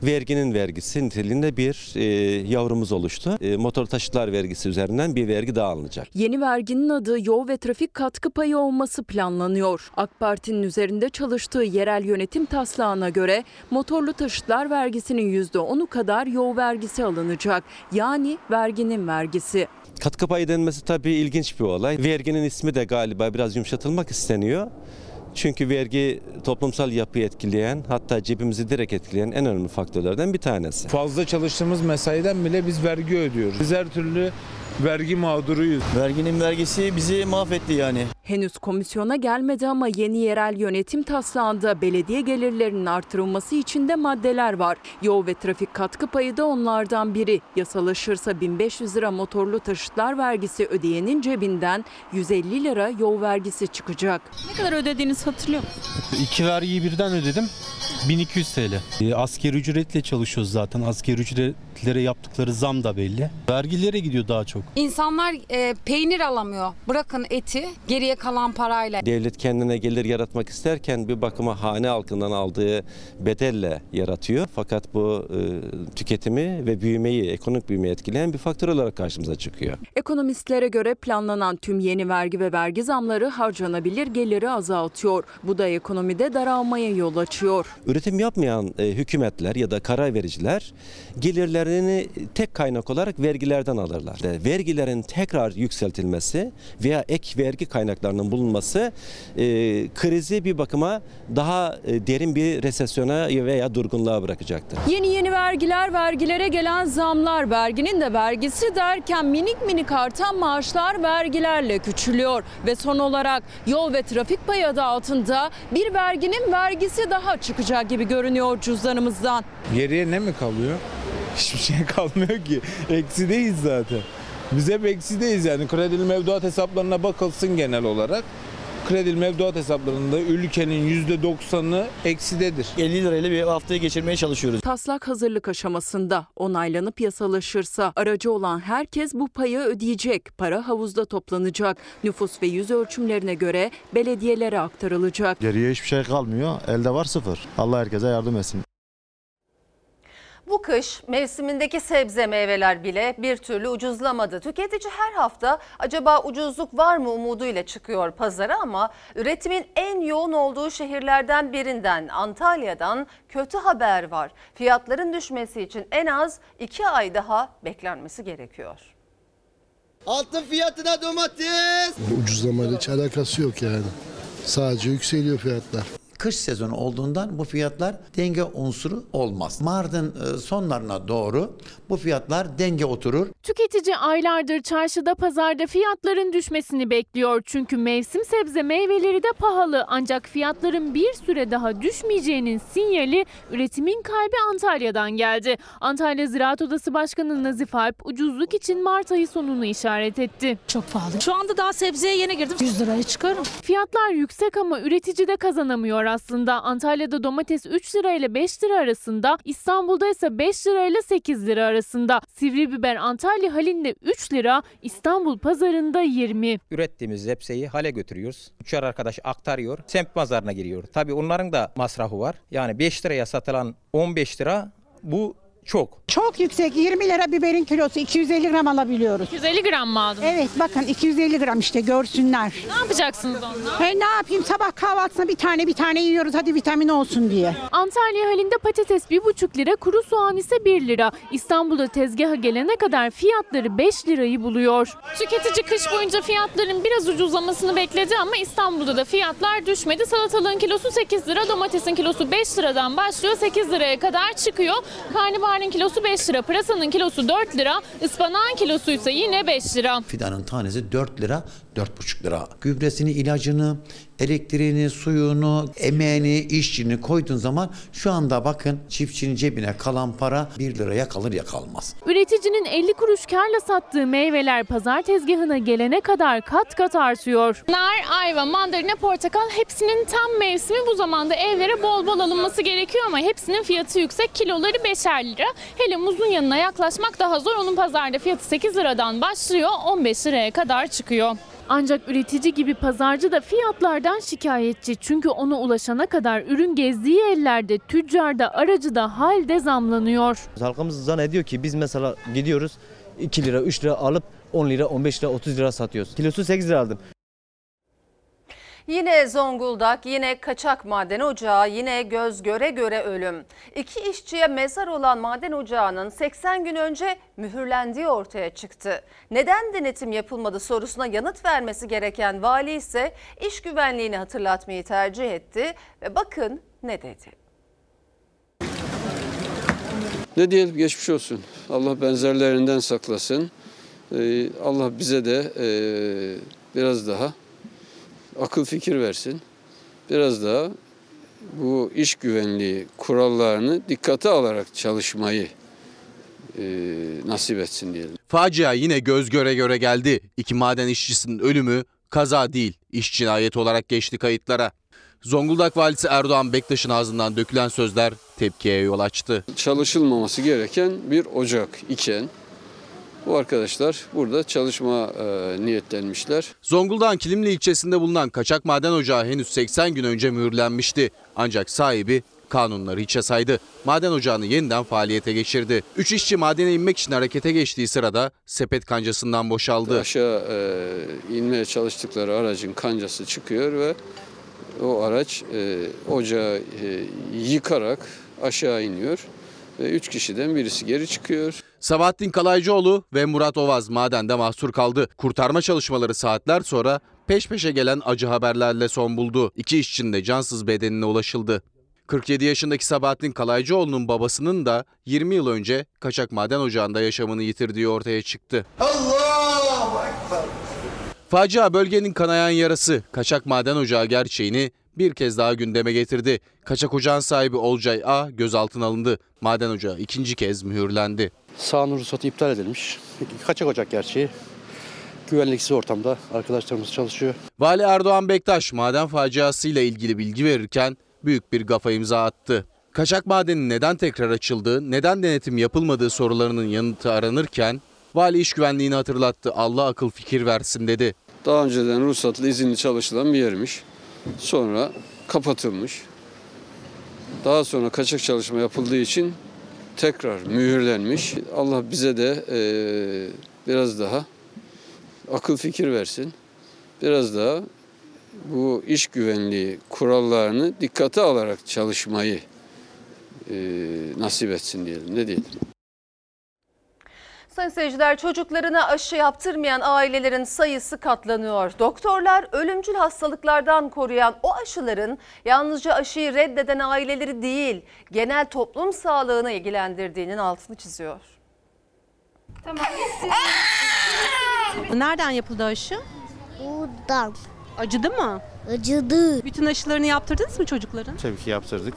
Speaker 42: verginin vergisi niteliğinde bir e, yavrumuz oluştu. E, motor taşıtlar vergisi üzerinden bir vergi daha alınacak.
Speaker 41: Yeni verginin adı yol ve trafik katkı payı olması planlanıyor. AK Parti'nin üzerinde çalıştığı yerel yönetim taslağına göre motorlu taşıtlar vergisinin %10'u kadar yol vergisi alınacak. Yani verginin vergisi.
Speaker 42: Katkı payı denmesi tabii ilginç bir olay. Verginin ismi de galiba biraz yumuşatılmak isteniyor. Çünkü vergi toplumsal yapıyı etkileyen hatta cebimizi direkt etkileyen en önemli faktörlerden bir tanesi.
Speaker 43: Fazla çalıştığımız mesaiden bile biz vergi ödüyoruz. Biz her türlü vergi mağduruyuz.
Speaker 44: Verginin vergisi bizi mahvetti yani.
Speaker 41: Henüz komisyona gelmedi ama yeni yerel yönetim taslağında belediye gelirlerinin artırılması için de maddeler var. Yol ve trafik katkı payı da onlardan biri. Yasalaşırsa 1500 lira motorlu taşıtlar vergisi ödeyenin cebinden 150 lira yol vergisi çıkacak.
Speaker 45: Ne kadar ödediğinizi hatırlıyor musunuz?
Speaker 46: İki vergiyi birden ödedim. 1200 TL. E, askeri ücretle çalışıyoruz zaten. Askeri ücretlere yaptıkları zam da belli. Vergilere gidiyor daha çok.
Speaker 47: İnsanlar e, peynir alamıyor. Bırakın eti geriye kalan parayla.
Speaker 42: Devlet kendine gelir yaratmak isterken bir bakıma hane halkından aldığı bedelle yaratıyor. Fakat bu e, tüketimi ve büyümeyi, ekonomik büyümeyi etkileyen bir faktör olarak karşımıza çıkıyor.
Speaker 41: Ekonomistlere göre planlanan tüm yeni vergi ve vergi zamları harcanabilir geliri azaltıyor. Bu da ekonomide daralmaya yol açıyor.
Speaker 42: Üretim yapmayan e, hükümetler ya da karar vericiler gelirlerini tek kaynak olarak vergilerden alırlar. E, vergilerin tekrar yükseltilmesi veya ek vergi kaynaklarının bulunması e, krizi bir bakıma daha e, derin bir resesyona veya durgunluğa bırakacaktır.
Speaker 41: Yeni yeni vergiler, vergilere gelen zamlar, verginin de vergisi derken minik minik artan maaşlar vergilerle küçülüyor. Ve son olarak yol ve trafik payı adı altında bir verginin vergisi daha çıkacak gibi görünüyor cüzdanımızdan.
Speaker 43: Geriye ne mi kalıyor? *laughs* Hiçbir şey kalmıyor ki. Eksideyiz zaten. Biz hep eksideyiz yani. Kredili mevduat hesaplarına bakılsın genel olarak. Kredili mevduat hesaplarında ülkenin %90'ı eksidedir.
Speaker 44: 50 lirayla bir haftayı geçirmeye çalışıyoruz.
Speaker 41: Taslak hazırlık aşamasında onaylanıp yasalaşırsa aracı olan herkes bu payı ödeyecek. Para havuzda toplanacak. Nüfus ve yüz ölçümlerine göre belediyelere aktarılacak.
Speaker 37: Geriye hiçbir şey kalmıyor. Elde var sıfır. Allah herkese yardım etsin.
Speaker 1: Bu kış mevsimindeki sebze meyveler bile bir türlü ucuzlamadı. Tüketici her hafta acaba ucuzluk var mı umuduyla çıkıyor pazara ama üretimin en yoğun olduğu şehirlerden birinden Antalya'dan kötü haber var. Fiyatların düşmesi için en az 2 ay daha beklenmesi gerekiyor.
Speaker 48: Altın fiyatına domates.
Speaker 49: Ucuzlamayla hiç alakası yok yani. Sadece yükseliyor fiyatlar.
Speaker 50: Kış sezonu olduğundan bu fiyatlar denge unsuru olmaz. Mart'ın e, sonlarına doğru bu fiyatlar denge oturur.
Speaker 34: Tüketici aylardır çarşıda pazarda fiyatların düşmesini bekliyor. Çünkü mevsim sebze meyveleri de pahalı. Ancak fiyatların bir süre daha düşmeyeceğinin sinyali üretimin kalbi Antalya'dan geldi. Antalya Ziraat Odası Başkanı Nazif Alp ucuzluk için Mart ayı sonunu işaret etti.
Speaker 45: Çok pahalı. Şu anda daha sebzeye yeni girdim. 100 liraya çıkarım.
Speaker 34: Fiyatlar yüksek ama üretici de kazanamıyor aslında. Antalya'da domates 3 lira ile 5 lira arasında, İstanbul'da ise 5 lira ile 8 lira arasında. Sivri biber Antalya halinde 3 lira, İstanbul pazarında 20.
Speaker 51: Ürettiğimiz zepseyi hale götürüyoruz. Üçer arkadaş aktarıyor. Semt pazarına giriyor. Tabii onların da masrafı var. Yani 5 liraya satılan 15 lira bu çok.
Speaker 52: Çok yüksek 20 lira biberin kilosu 250 gram alabiliyoruz.
Speaker 34: 250 gram mı aldın?
Speaker 52: Evet bakın 250 gram işte görsünler.
Speaker 34: Ne yapacaksınız onunla?
Speaker 52: He ne yapayım sabah kahvaltısına bir tane bir tane yiyoruz hadi vitamin olsun diye.
Speaker 34: Antalya halinde patates 1,5 lira, kuru soğan ise 1 lira. İstanbul'da tezgaha gelene kadar fiyatları 5 lirayı buluyor. Tüketici kış boyunca fiyatların biraz ucuzlamasını bekledi ama İstanbul'da da fiyatlar düşmedi. Salatalığın kilosu 8 lira, domatesin kilosu 5 liradan başlıyor 8 liraya kadar çıkıyor. Karnabaharın kilosu 5 lira, pırasanın kilosu 4 lira, ıspanağın kilosu ise yine 5 lira.
Speaker 50: Fidanın tanesi 4 lira, 4,5 lira. Gübresini, ilacını, elektriğini, suyunu, emeğini, işçini koyduğun zaman şu anda bakın çiftçinin cebine kalan para 1 liraya kalır ya kalmaz.
Speaker 34: Üreticinin 50 kuruş karla sattığı meyveler pazar tezgahına gelene kadar kat kat artıyor. Nar, ayva, mandalina, portakal hepsinin tam mevsimi bu zamanda evlere bol bol alınması gerekiyor ama hepsinin fiyatı yüksek. Kiloları 5'er lira. Hele muzun yanına yaklaşmak daha zor. Onun pazarda fiyatı 8 liradan başlıyor 15 liraya kadar çıkıyor. Ancak üretici gibi pazarcı da fiyatlardan şikayetçi. Çünkü ona ulaşana kadar ürün gezdiği ellerde tüccar da aracı da halde zamlanıyor.
Speaker 44: Halkımız zannediyor ki biz mesela gidiyoruz 2 lira 3 lira alıp 10 lira 15 lira 30 lira satıyoruz. Kilosu 8 lira aldım.
Speaker 1: Yine Zonguldak, yine kaçak maden ocağı, yine göz göre göre ölüm. İki işçiye mezar olan maden ocağının 80 gün önce mühürlendiği ortaya çıktı. Neden denetim yapılmadı sorusuna yanıt vermesi gereken vali ise iş güvenliğini hatırlatmayı tercih etti ve bakın ne dedi.
Speaker 53: Ne diyelim geçmiş olsun. Allah benzerlerinden saklasın. Ee, Allah bize de e, biraz daha akıl fikir versin. Biraz daha bu iş güvenliği kurallarını dikkate alarak çalışmayı e, nasip etsin diyelim.
Speaker 54: Facia yine göz göre göre geldi. İki maden işçisinin ölümü kaza değil, iş cinayeti olarak geçti kayıtlara. Zonguldak valisi Erdoğan Bektaş'ın ağzından dökülen sözler tepkiye yol açtı.
Speaker 53: Çalışılmaması gereken bir ocak iken bu arkadaşlar burada çalışma e, niyetlenmişler.
Speaker 54: Zonguldak'ın Kilimli ilçesinde bulunan kaçak maden ocağı henüz 80 gün önce mühürlenmişti. Ancak sahibi kanunları hiçe saydı. Maden ocağını yeniden faaliyete geçirdi. Üç işçi madene inmek için harekete geçtiği sırada sepet kancasından boşaldı.
Speaker 53: Aşağı e, inmeye çalıştıkları aracın kancası çıkıyor ve o araç e, ocağı e, yıkarak aşağı iniyor. Ve üç kişiden birisi geri çıkıyor.
Speaker 54: Sabahattin Kalaycıoğlu ve Murat Ovaz madende mahsur kaldı. Kurtarma çalışmaları saatler sonra peş peşe gelen acı haberlerle son buldu. İki işçinin de cansız bedenine ulaşıldı. 47 yaşındaki Sabahattin Kalaycıoğlu'nun babasının da 20 yıl önce kaçak maden ocağında yaşamını yitirdiği ortaya çıktı.
Speaker 48: Allahu Ekber.
Speaker 54: Facia bölgenin kanayan yarası kaçak maden ocağı gerçeğini bir kez daha gündeme getirdi. Kaçak ocağın sahibi Olcay A gözaltına alındı. Maden ocağı ikinci kez mühürlendi.
Speaker 55: Sağın ruhsatı iptal edilmiş. Kaçak ocak gerçeği. Güvenliksiz ortamda arkadaşlarımız çalışıyor.
Speaker 54: Vali Erdoğan Bektaş maden faciasıyla ilgili bilgi verirken büyük bir gafa imza attı. Kaçak madenin neden tekrar açıldığı, neden denetim yapılmadığı sorularının yanıtı aranırken vali iş güvenliğini hatırlattı. Allah akıl fikir versin dedi.
Speaker 53: Daha önceden ruhsatlı izinli çalışılan bir yermiş. Sonra kapatılmış. Daha sonra kaçak çalışma yapıldığı için tekrar mühürlenmiş. Allah bize de e, biraz daha akıl fikir versin. Biraz daha bu iş güvenliği kurallarını dikkate alarak çalışmayı e, nasip etsin diyelim. Ne diyelim?
Speaker 1: Sayın seyirciler çocuklarına aşı yaptırmayan ailelerin sayısı katlanıyor. Doktorlar ölümcül hastalıklardan koruyan o aşıların yalnızca aşıyı reddeden aileleri değil genel toplum sağlığını ilgilendirdiğinin altını çiziyor. *laughs*
Speaker 56: Nereden yapıldı aşı?
Speaker 57: Buradan.
Speaker 56: Acıdı mı?
Speaker 57: Acıdı.
Speaker 56: Bütün aşılarını yaptırdınız mı çocukların?
Speaker 58: Tabii ki yaptırdık.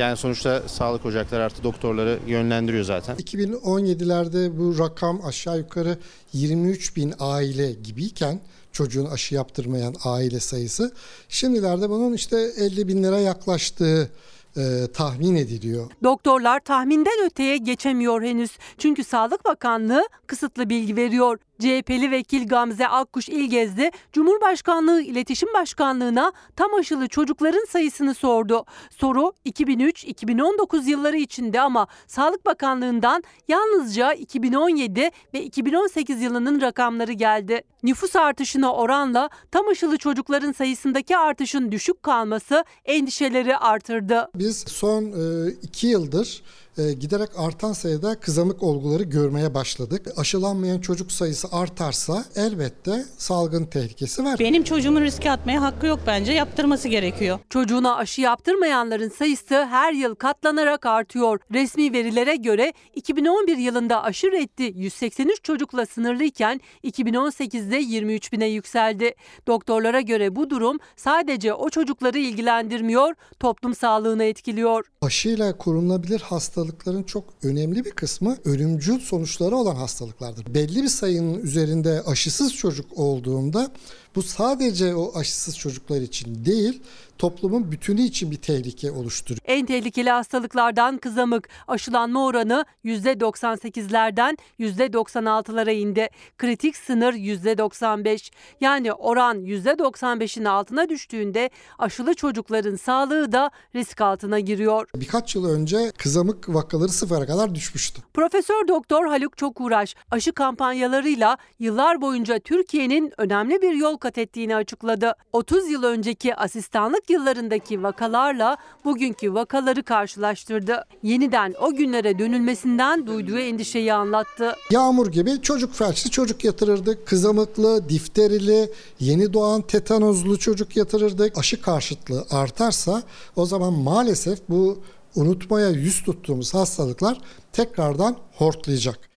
Speaker 58: Yani sonuçta sağlık ocakları artı doktorları yönlendiriyor zaten.
Speaker 59: 2017'lerde bu rakam aşağı yukarı 23 bin aile gibiyken çocuğun aşı yaptırmayan aile sayısı şimdilerde bunun işte 50 binlere yaklaştığı e, tahmin ediliyor.
Speaker 56: Doktorlar tahminden öteye geçemiyor henüz. Çünkü Sağlık Bakanlığı kısıtlı bilgi veriyor. CHP'li vekil Gamze Akkuş İlgezdi Cumhurbaşkanlığı İletişim Başkanlığı'na tam aşılı çocukların sayısını sordu. Soru 2003-2019 yılları içinde ama Sağlık Bakanlığı'ndan yalnızca 2017 ve 2018 yılının rakamları geldi. Nüfus artışına oranla tam aşılı çocukların sayısındaki artışın düşük kalması endişeleri artırdı.
Speaker 59: Biz son e, iki yıldır e, giderek artan sayıda kızamık olguları görmeye başladık. Aşılanmayan çocuk sayısı artarsa elbette salgın tehlikesi var.
Speaker 45: Benim çocuğumun riske atmaya hakkı yok bence. Yaptırması gerekiyor.
Speaker 56: Çocuğuna aşı yaptırmayanların sayısı her yıl katlanarak artıyor. Resmi verilere göre 2011 yılında aşı reddi 183 çocukla sınırlıyken 2018'de 23 bine yükseldi. Doktorlara göre bu durum sadece o çocukları ilgilendirmiyor, toplum sağlığını etkiliyor.
Speaker 59: Aşıyla korunabilir hastalıkların çok önemli bir kısmı ölümcül sonuçları olan hastalıklardır. Belli bir sayının üzerinde aşısız çocuk olduğunda Bu sadece o aşısız çocuklar için değil, toplumun bütünü için bir tehlike oluşturuyor.
Speaker 56: En tehlikeli hastalıklardan kızamık. Aşılanma oranı %98'lerden %96'lara indi. Kritik sınır %95. Yani oran %95'in altına düştüğünde aşılı çocukların sağlığı da risk altına giriyor.
Speaker 59: Birkaç yıl önce kızamık vakaları sıfıra kadar düşmüştü.
Speaker 56: Profesör Doktor Haluk Çokuraş aşı kampanyalarıyla yıllar boyunca Türkiye'nin önemli bir yol kat ettiğini açıkladı. 30 yıl önceki asistanlık yıllarındaki vakalarla bugünkü vakaları karşılaştırdı. Yeniden o günlere dönülmesinden duyduğu endişeyi anlattı.
Speaker 59: Yağmur gibi çocuk felçli çocuk yatırırdık. Kızamıklı, difterili, yeni doğan tetanozlu çocuk yatırırdık. Aşı karşıtlığı artarsa o zaman maalesef bu unutmaya yüz tuttuğumuz hastalıklar tekrardan hortlayacak.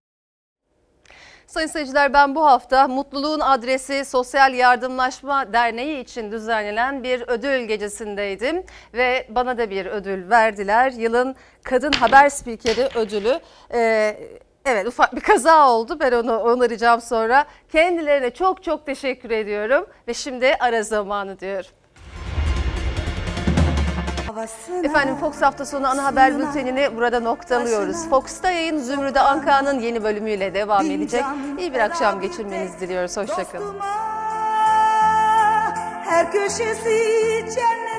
Speaker 1: Sayın seyirciler ben bu hafta Mutluluğun Adresi Sosyal Yardımlaşma Derneği için düzenlenen bir ödül gecesindeydim ve bana da bir ödül verdiler. Yılın Kadın Haber Spikeri ödülü. Ee, evet ufak bir kaza oldu ben onu onaracağım sonra. Kendilerine çok çok teşekkür ediyorum ve şimdi ara zamanı diyorum. Efendim Fox hafta sonu ana haber bültenini burada noktalıyoruz. Fox'ta yayın Zümrüde Anka'nın yeni bölümüyle devam edecek. İyi bir akşam geçirmenizi diliyoruz. Hoşçakalın.
Speaker 60: Her köşesi cennet